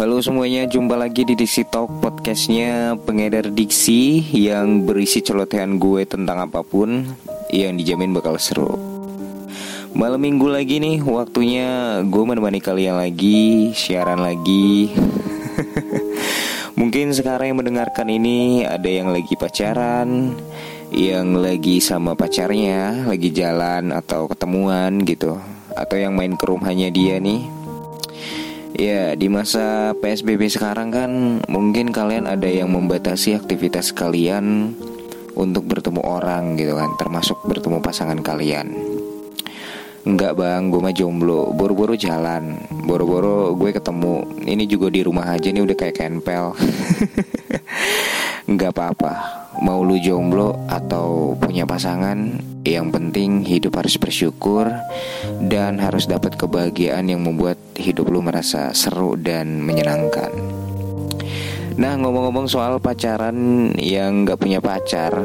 Halo semuanya, jumpa lagi di Diksi Talk podcastnya pengedar diksi yang berisi celotehan gue tentang apa pun yang dijamin bakal seru. Malam minggu lagi nih, waktunya gue menemani kalian lagi, siaran lagi. Mungkin sekarang yang mendengarkan ini ada yang lagi pacaran, yang lagi sama pacarnya, lagi jalan atau ketemuan gitu, atau yang main ke rumahnya dia nih Ya, di masa PSBB sekarang kan mungkin kalian ada yang membatasi aktivitas kalian untuk bertemu orang gitu kan, termasuk bertemu pasangan kalian. Enggak bang, gue mah jomblo, boro-boro jalan, boro-boro gue ketemu. Ini juga di rumah aja nih udah kayak kempel. Enggak apa-apa, mau lu jomblo atau punya pasangan, yang penting hidup harus bersyukur dan harus dapat kebahagiaan yang membuat hidup lu merasa seru dan menyenangkan. Nah ngomong-ngomong soal pacaran yang gak punya pacar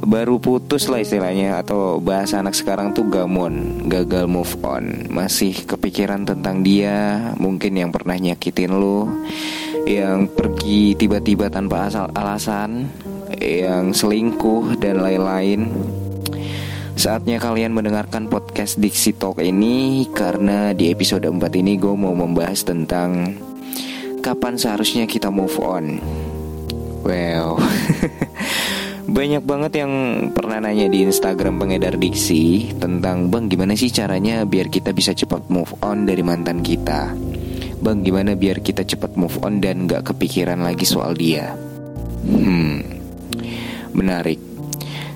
Baru putus lah istilahnya Atau bahasa anak sekarang tuh gamon Gagal move on Masih kepikiran tentang dia Mungkin yang pernah nyakitin lu yang pergi tiba-tiba tanpa asal alasan, yang selingkuh dan lain-lain. Saatnya kalian mendengarkan podcast Dixie Talk ini karena di episode 4 ini gue mau membahas tentang kapan seharusnya kita move on. Well, banyak banget yang pernah nanya di Instagram pengedar diksi tentang bang gimana sih caranya biar kita bisa cepat move on dari mantan kita. Bang gimana biar kita cepat move on dan gak kepikiran lagi soal dia? Hmm Menarik.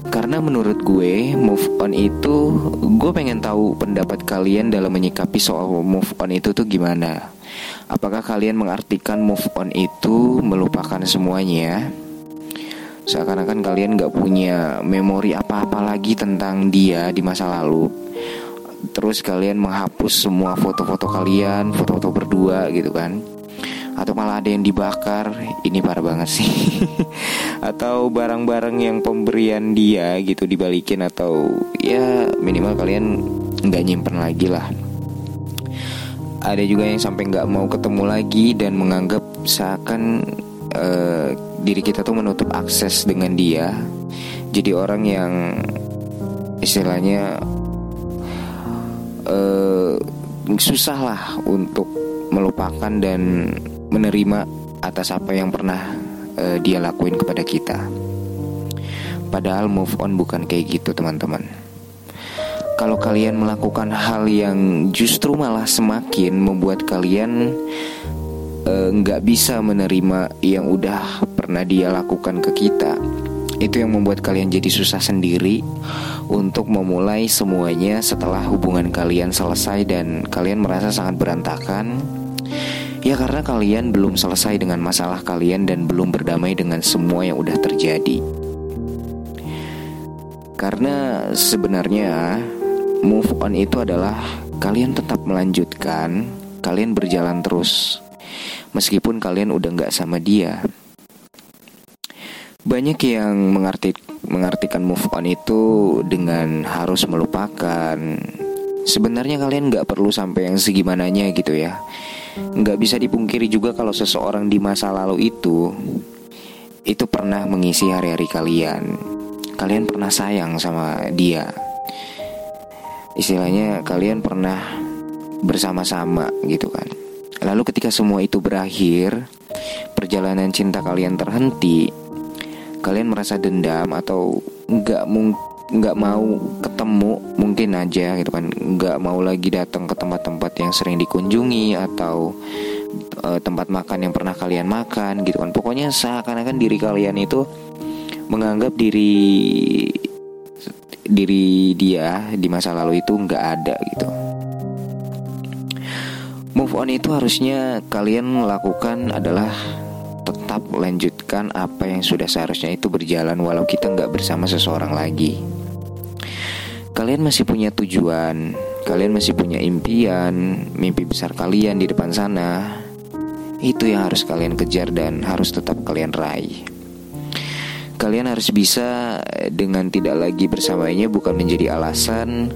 Karena menurut gue move on itu Gue pengen tahu pendapat kalian dalam menyikapi soal move on itu tuh gimana. Apakah kalian mengartikan move on itu melupakan semuanya Seakan-akan kalian gak punya memori apa-apa lagi tentang dia di masa lalu terus kalian menghapus semua foto-foto kalian, foto-foto berdua gitu kan. Atau malah ada yang dibakar, ini parah banget sih. atau barang-barang yang pemberian dia gitu dibalikin atau ya minimal kalian nggak nyimpen lagi lah. Ada juga yang sampai nggak mau ketemu lagi dan menganggap seakan uh, diri kita tuh menutup akses dengan dia. Jadi orang yang istilahnya uh, susah lah untuk melupakan dan menerima atas apa yang pernah uh, dia lakuin kepada kita. Padahal move on bukan kayak gitu teman-teman. Kalau kalian melakukan hal yang justru malah semakin membuat kalian eh, nggak bisa menerima yang udah pernah dia lakukan ke kita, itu yang membuat kalian jadi susah sendiri untuk memulai semuanya setelah hubungan kalian selesai dan kalian merasa sangat berantakan. Ya karena kalian belum selesai dengan masalah kalian dan belum berdamai dengan semua yang udah terjadi. Karena sebenarnya move on itu adalah kalian tetap melanjutkan, kalian berjalan terus. Meskipun kalian udah gak sama dia. Banyak yang mengerti, mengartikan move on itu dengan harus melupakan. Sebenarnya kalian nggak perlu sampai yang segimananya gitu ya. Nggak bisa dipungkiri juga kalau seseorang di masa lalu itu itu pernah mengisi hari-hari kalian. Kalian pernah sayang sama dia. Istilahnya kalian pernah bersama-sama gitu kan. Lalu ketika semua itu berakhir, perjalanan cinta kalian terhenti, kalian merasa dendam atau nggak nggak mau ketemu mungkin aja gitu kan. Nggak mau lagi datang ke tempat-tempat yang sering dikunjungi atau uh, tempat makan yang pernah kalian makan gitu kan. Pokoknya seakan-akan diri kalian itu menganggap diri diri dia di masa lalu itu nggak ada gitu. Move on itu harusnya kalian lakukan adalah tetap apa yang sudah seharusnya itu berjalan walau kita nggak bersama seseorang lagi. Kalian masih punya tujuan, kalian masih punya impian, mimpi besar kalian di depan sana. Itu yang harus kalian kejar dan harus tetap kalian raih. Kalian harus bisa dengan tidak lagi bersamanya bukan menjadi alasan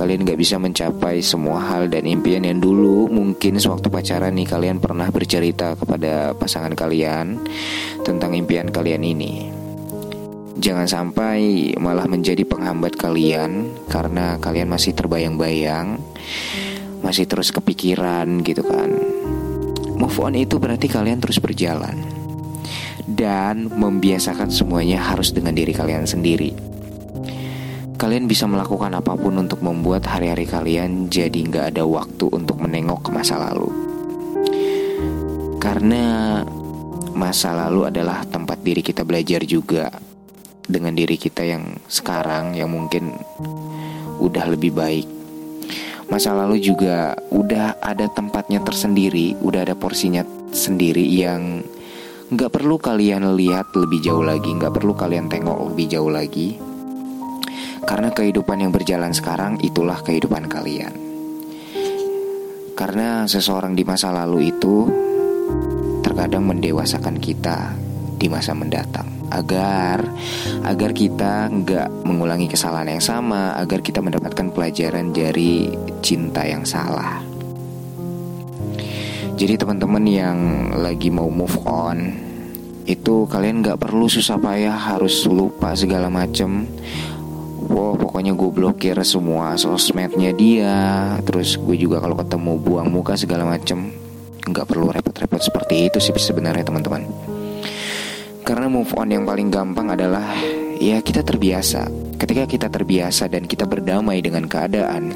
kalian gak bisa mencapai semua hal dan impian yang dulu mungkin sewaktu pacaran nih kalian pernah bercerita kepada pasangan kalian tentang impian kalian ini. Jangan sampai malah menjadi penghambat kalian karena kalian masih terbayang-bayang, masih terus kepikiran gitu kan. Move on itu berarti kalian terus berjalan dan membiasakan semuanya harus dengan diri kalian sendiri Kalian bisa melakukan apa pun untuk membuat hari-hari kalian jadi nggak ada waktu untuk menengok ke masa lalu. Karena masa lalu adalah tempat diri kita belajar juga dengan diri kita yang sekarang yang mungkin udah lebih baik. Masa lalu juga udah ada tempatnya tersendiri, udah ada porsinya sendiri yang nggak perlu kalian lihat lebih jauh lagi, nggak perlu kalian tengok lebih jauh lagi karena kehidupan yang berjalan sekarang itulah kehidupan kalian. Karena seseorang di masa lalu itu terkadang mendewasakan kita di masa mendatang agar agar kita nggak mengulangi kesalahan yang sama, agar kita mendapatkan pelajaran dari cinta yang salah. Jadi teman-teman yang lagi mau move on itu kalian nggak perlu susah payah harus lupa segala macem wow pokoknya gue blokir semua sosmednya dia. Terus gue juga kalau ketemu buang muka segala macem nggak perlu repot-repot seperti itu sih sebenarnya teman-teman. Karena move on yang paling gampang adalah ya kita terbiasa. Ketika kita terbiasa dan kita berdamai dengan keadaan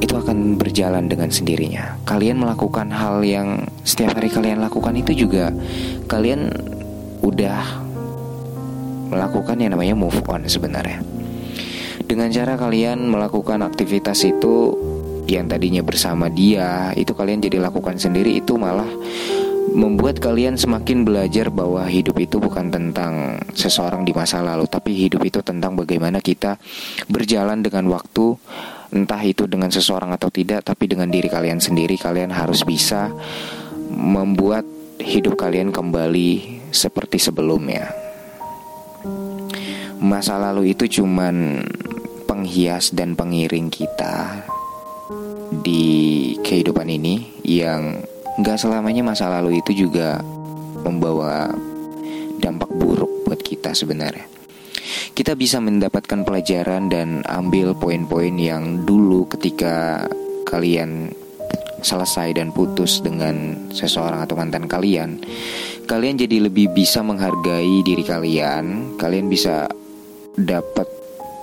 itu akan berjalan dengan sendirinya. Kalian melakukan hal yang setiap hari kalian lakukan itu juga kalian udah melakukan yang namanya move on sebenarnya dengan cara kalian melakukan aktivitas itu yang tadinya bersama dia, itu kalian jadi lakukan sendiri itu malah membuat kalian semakin belajar bahwa hidup itu bukan tentang seseorang di masa lalu, tapi hidup itu tentang bagaimana kita berjalan dengan waktu, entah itu dengan seseorang atau tidak, tapi dengan diri kalian sendiri, kalian harus bisa membuat hidup kalian kembali seperti sebelumnya. Masa lalu itu cuman penghias dan pengiring kita di kehidupan ini yang nggak selamanya masa lalu itu juga membawa dampak buruk buat kita sebenarnya. Kita bisa mendapatkan pelajaran dan ambil poin-poin yang dulu ketika kalian selesai dan putus dengan seseorang atau mantan kalian, kalian jadi lebih bisa menghargai diri kalian, kalian bisa dapat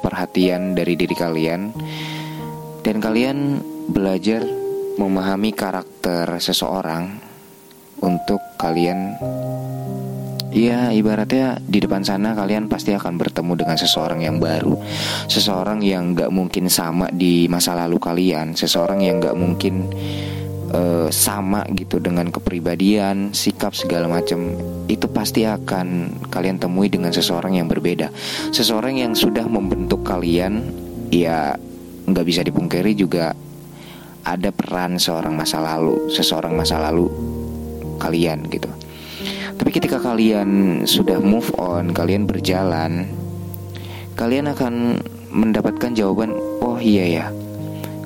perhatian dari diri kalian. Dan kalian belajar memahami karakter seseorang untuk kalian. Ya ibaratnya di depan sana kalian pasti akan bertemu dengan seseorang yang baru. Seseorang yang gak mungkin sama di masa lalu kalian. Seseorang yang gak mungkin uh, sama gitu dengan kepribadian, sikap segala macam itu pasti akan kalian temui dengan seseorang yang berbeda. Seseorang yang sudah membentuk kalian, ya nggak bisa dipungkiri juga ada peran seorang masa lalu, seseorang masa lalu kalian gitu. Tapi ketika kalian sudah move on, kalian berjalan, kalian akan mendapatkan jawaban, oh iya ya,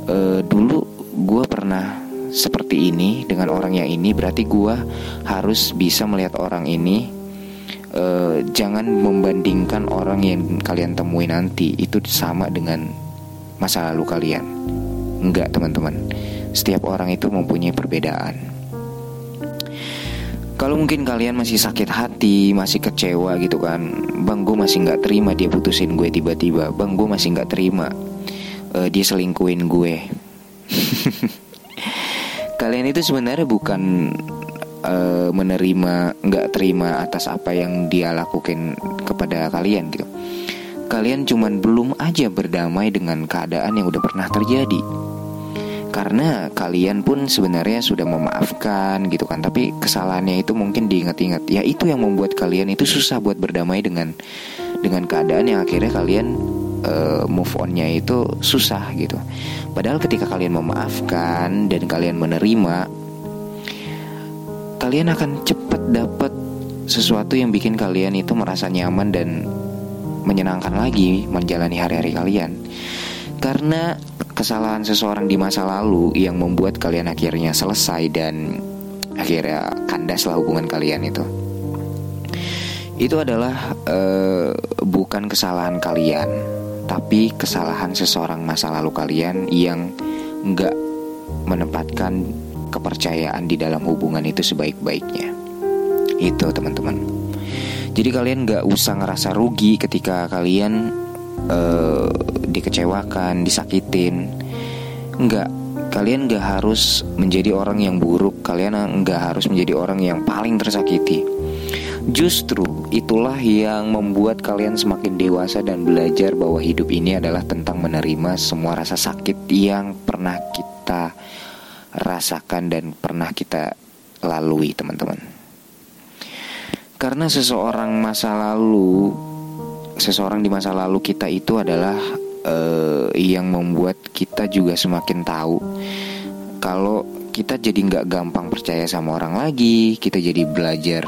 e, dulu gue pernah seperti ini dengan orang yang ini berarti gue harus bisa melihat orang ini uh, jangan membandingkan orang yang kalian temui nanti. Itu sama dengan masa lalu kalian. Enggak teman-teman. Setiap orang itu mempunyai perbedaan. Kalau mungkin kalian masih sakit hati, masih kecewa gitu kan Bang gue masih nggak terima dia putusin gue tiba-tiba. Bang gue masih nggak terima uh, Dia selingkuin gue kalian itu sebenarnya bukan uh, menerima nggak terima atas apa yang dia lakukan kepada kalian gitu. Kalian cuman belum aja berdamai dengan keadaan yang udah pernah terjadi. Karena kalian pun sebenarnya sudah memaafkan gitu kan. Tapi kesalahannya itu mungkin diingat-ingat. Ya itu yang membuat kalian itu susah buat berdamai dengan dengan keadaan yang akhirnya kalian uh, move onnya itu susah gitu Padahal ketika kalian memaafkan dan kalian menerima, kalian akan cepat dapat sesuatu yang bikin kalian itu merasa nyaman dan menyenangkan lagi menjalani hari-hari kalian. Karena kesalahan seseorang di masa lalu yang membuat kalian akhirnya selesai dan akhirnya kandaslah hubungan kalian itu. Itu adalah uh, bukan kesalahan kalian, tapi kesalahan seseorang masa lalu kalian yang nggak menempatkan kepercayaan di dalam hubungan itu sebaik-baiknya. Itu teman-teman. Jadi kalian nggak usah ngerasa rugi ketika kalian uh, dikecewakan, disakitin. Nggak, kalian nggak harus menjadi orang yang buruk. Kalian nggak harus menjadi orang yang paling tersakiti. Justru itulah yang membuat kalian semakin dewasa dan belajar bahwa hidup ini adalah tentang menerima semua rasa sakit yang pernah kita rasakan dan pernah kita lalui, teman-teman. Karena seseorang masa lalu, seseorang di masa lalu kita itu adalah uh, yang membuat kita juga semakin tahu kalau kita jadi nggak gampang percaya sama orang lagi, kita jadi belajar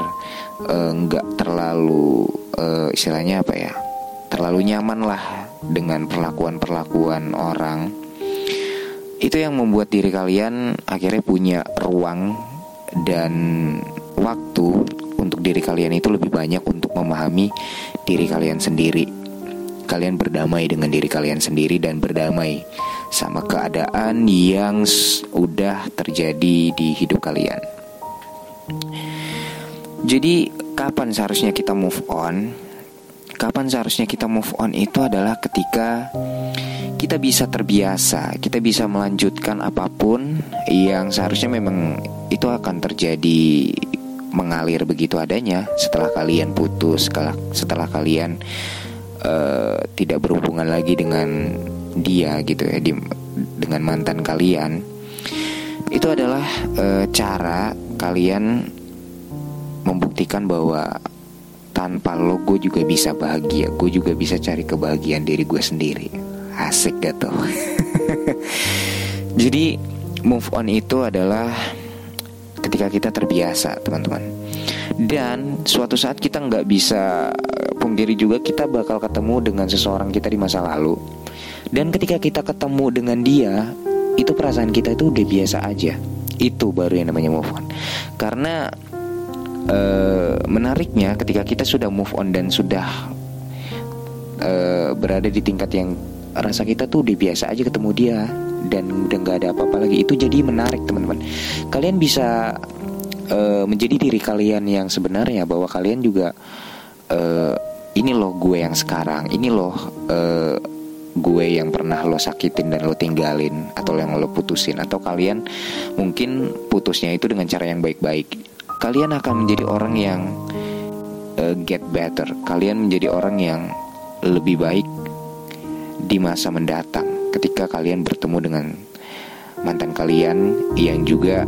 eh, nggak uh, terlalu uh, istilahnya apa ya, terlalu nyaman lah dengan perlakuan-perlakuan orang itu yang membuat diri kalian akhirnya punya ruang dan waktu untuk diri kalian itu lebih banyak untuk memahami diri kalian sendiri. Kalian berdamai dengan diri kalian sendiri dan berdamai sama keadaan yang sudah terjadi di hidup kalian. Jadi, kapan seharusnya kita move on? Kapan seharusnya kita move on itu adalah ketika kita bisa terbiasa, kita bisa melanjutkan apa pun yang seharusnya memang itu akan terjadi mengalir begitu adanya setelah kalian putus, setelah kalian uh, tidak berhubungan lagi dengan dia gitu ya, di, dengan mantan kalian. Itu adalah uh, cara kalian membuktikan bahwa tanpa lo gue juga bisa bahagia, gue juga bisa cari kebahagiaan diri gue sendiri. Asik gak tuh Jadi move on itu adalah ketika kita terbiasa teman-teman Dan suatu saat kita nggak bisa pungkiri juga kita bakal ketemu dengan seseorang kita di masa lalu. Dan ketika kita ketemu dengan dia Itu perasaan kita itu udah biasa aja. Itu baru yang namanya move on. Karena uh, menariknya ketika kita sudah move on dan sudah uh, berada di tingkat yang rasa kita tuh udah biasa aja ketemu dia dan udah nggak ada apa-apa lagi itu jadi menarik teman-teman. Kalian bisa uh, menjadi diri kalian yang sebenarnya bahwa kalian juga uh, yang sekarang. Ini loh uh, gue yang pernah lo sakitin dan lo tinggalin atau yang lo putusin. Atau kalian mungkin putusnya itu dengan cara yang baik-baik. Kalian akan menjadi orang yang uh, get better. Kalian menjadi orang yang lebih baik di masa mendatang ketika kalian bertemu dengan mantan kalian yang juga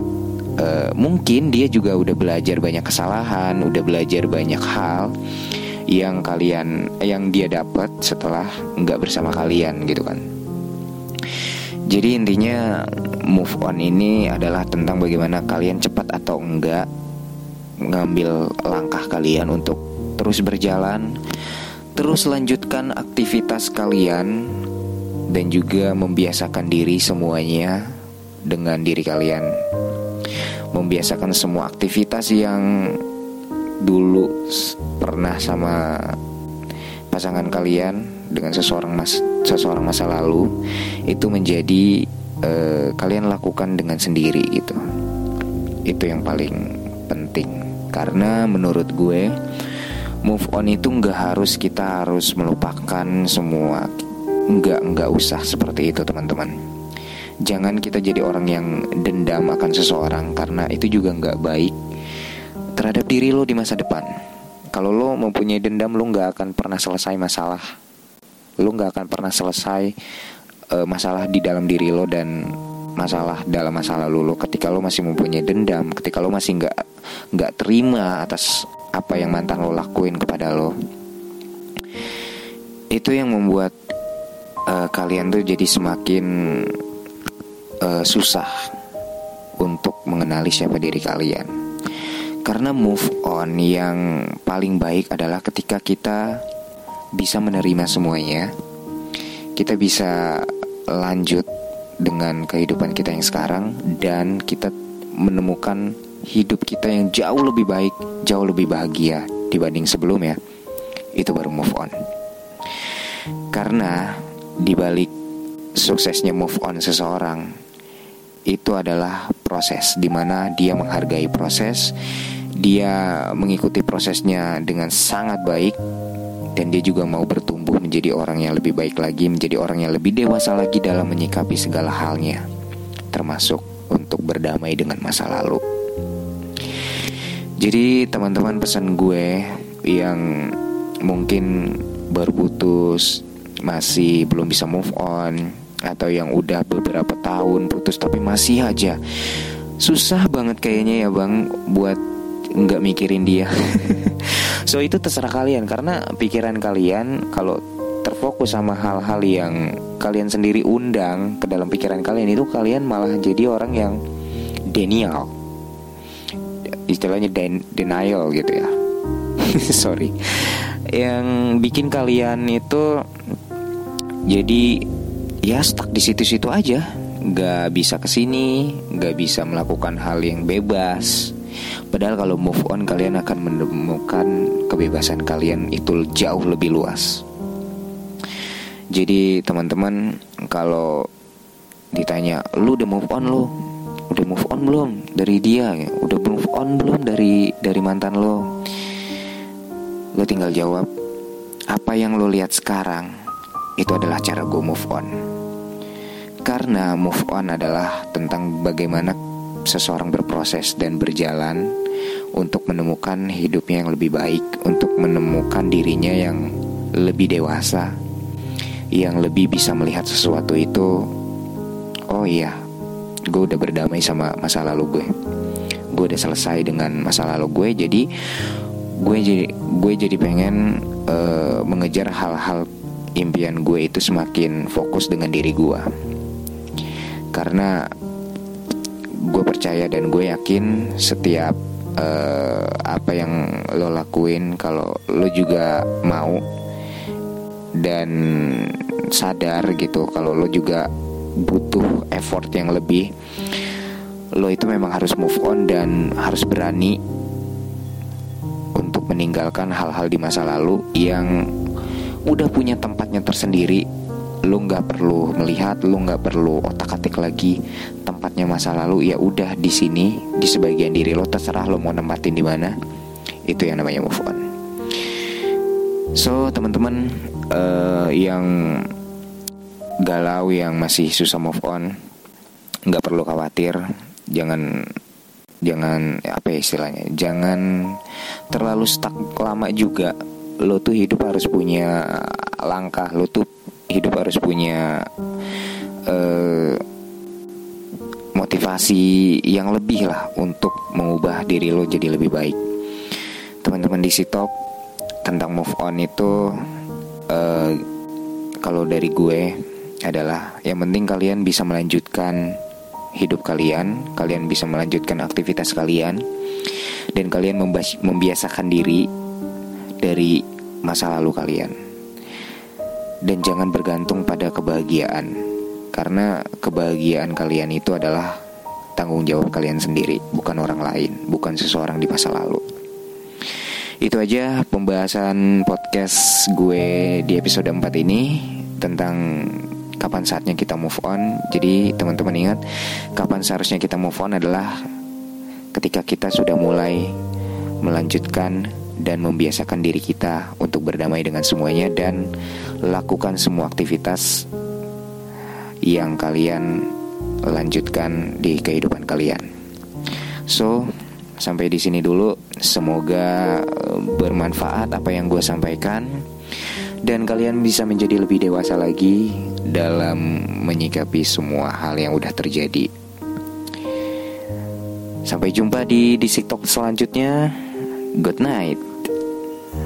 uh, mungkin dia juga udah belajar banyak kesalahan, udah belajar banyak hal yang kalian yang dia dapat setelah nggak bersama kalian gitu kan. Jadi intinya move on ini adalah tentang bagaimana kalian cepat atau enggak ngambil langkah kalian untuk terus berjalan Terus lanjutkan aktivitas kalian dan juga membiasakan diri semuanya dengan diri kalian. Membiasakan semua aktivitas yang dulu pernah sama pasangan kalian dengan seseorang mas seseorang masa lalu itu menjadi uh, kalian lakukan dengan sendiri gitu. Itu yang paling penting. Karena menurut gue move on itu nggak harus kita harus melupakan semua. Nggak nggak usah seperti itu teman-teman. Jangan kita jadi orang yang dendam akan seseorang karena itu juga nggak baik terhadap diri lo di masa depan. Kalau lo mempunyai dendam lo nggak akan pernah selesai masalah. Lo nggak akan pernah selesai uh, masalah di dalam diri lo dan masalah dalam masa lalu lo. Ketika lo masih mempunyai dendam ketika lo masih nggak nggak terima atas apa yang mantan lo lakuin kepada lo itu yang membuat uh, kalian tuh jadi semakin uh, susah untuk mengenali siapa diri kalian karena move on yang paling baik adalah ketika kita bisa menerima semuanya kita bisa lanjut dengan kehidupan kita yang sekarang dan kita menemukan hidup kita yang jauh lebih baik, jauh lebih bahagia dibanding sebelumnya. Itu baru move on. Karena dibalik suksesnya move on seseorang itu adalah proses di mana dia menghargai proses, dia mengikuti prosesnya dengan sangat baik dan dia juga mau bertumbuh menjadi orang yang lebih baik lagi, menjadi orang yang lebih dewasa lagi dalam menyikapi segala halnya, termasuk untuk berdamai dengan masa lalu. Jadi teman-teman pesan gue yang mungkin berputus masih belum bisa move on atau yang udah beberapa tahun putus tapi masih aja susah banget kayaknya ya bang buat nggak mikirin dia So itu terserah kalian karena pikiran kalian kalau terfokus sama hal-hal yang kalian sendiri undang ke dalam pikiran kalian itu kalian malah jadi orang yang denial. Istilahnya den denial gitu ya. Sorry. Yang bikin kalian itu jadi ya stuck di situ-situ aja, nggak bisa ke sini, nggak bisa melakukan hal yang bebas. Padahal kalau move on kalian akan menemukan kebebasan kalian itu jauh lebih luas. Jadi teman-teman kalau ditanya lu udah move on lu? Udah move on belum dari dia? Udah move on belum dari dari mantan lo lo tinggal jawab apa yang lo lihat sekarang itu adalah cara gue move on karena move on adalah tentang bagaimana seseorang berproses dan berjalan untuk menemukan hidupnya yang lebih baik, untuk menemukan dirinya yang lebih dewasa, yang lebih bisa melihat sesuatu itu. Oh iya, gue udah berdamai sama masa lalu gue. Gue udah selesai dengan masa lalu gue, jadi gue jadi gue jadi pengen uh, mengejar hal-hal impian gue itu semakin fokus dengan diri gue. Karena gue percaya dan gue yakin setiap uh, apa yang lo lakuin kalau lo juga mau dan sadar gitu kalau lo juga butuh effort yang lebih lo itu memang harus move on dan harus berani untuk meninggalkan hal-hal di masa lalu yang udah punya tempatnya tersendiri lu nggak perlu melihat lu nggak perlu otak atik lagi tempatnya masa lalu ya udah di sini di sebagian diri lo terserah lo mau nempatin di mana. Itu yang namanya move on. So teman-teman uh, yang galau yang masih susah move on nggak perlu khawatir. Jangan jangan apa ya istilahnya jangan terlalu stuck. Lama juga lo tuh hidup harus punya langkah lo tuh hidup harus punya uh, motivasi yang lebih lah untuk mengubah diri lo jadi lebih baik. Teman-teman di Sitok tentang move on itu uh, kalau dari gue adalah yang penting kalian bisa melanjutkan hidup kalian, kalian bisa melanjutkan aktivitas kalian dan kalian membiasakan diri dari masa lalu kalian dan jangan bergantung pada kebahagiaan karena kebahagiaan kalian itu adalah tanggung jawab kalian sendiri bukan orang lain bukan seseorang di masa lalu itu aja pembahasan podcast gue di episode 4 ini tentang kapan saatnya kita move on. Jadi teman-teman ingat kapan seharusnya kita move on adalah ketika kita sudah mulai melanjutkan dan membiasakan diri kita untuk berdamai dengan semuanya dan lakukan semua aktivitas yang kalian lanjutkan di kehidupan kalian. So, sampai di sini dulu. Semoga eh, bermanfaat apa yang gue sampaikan dan kalian bisa menjadi lebih dewasa lagi dalam menyikapi semua hal yang udah terjadi. Sampai jumpa di di TikTok selanjutnya. Good night.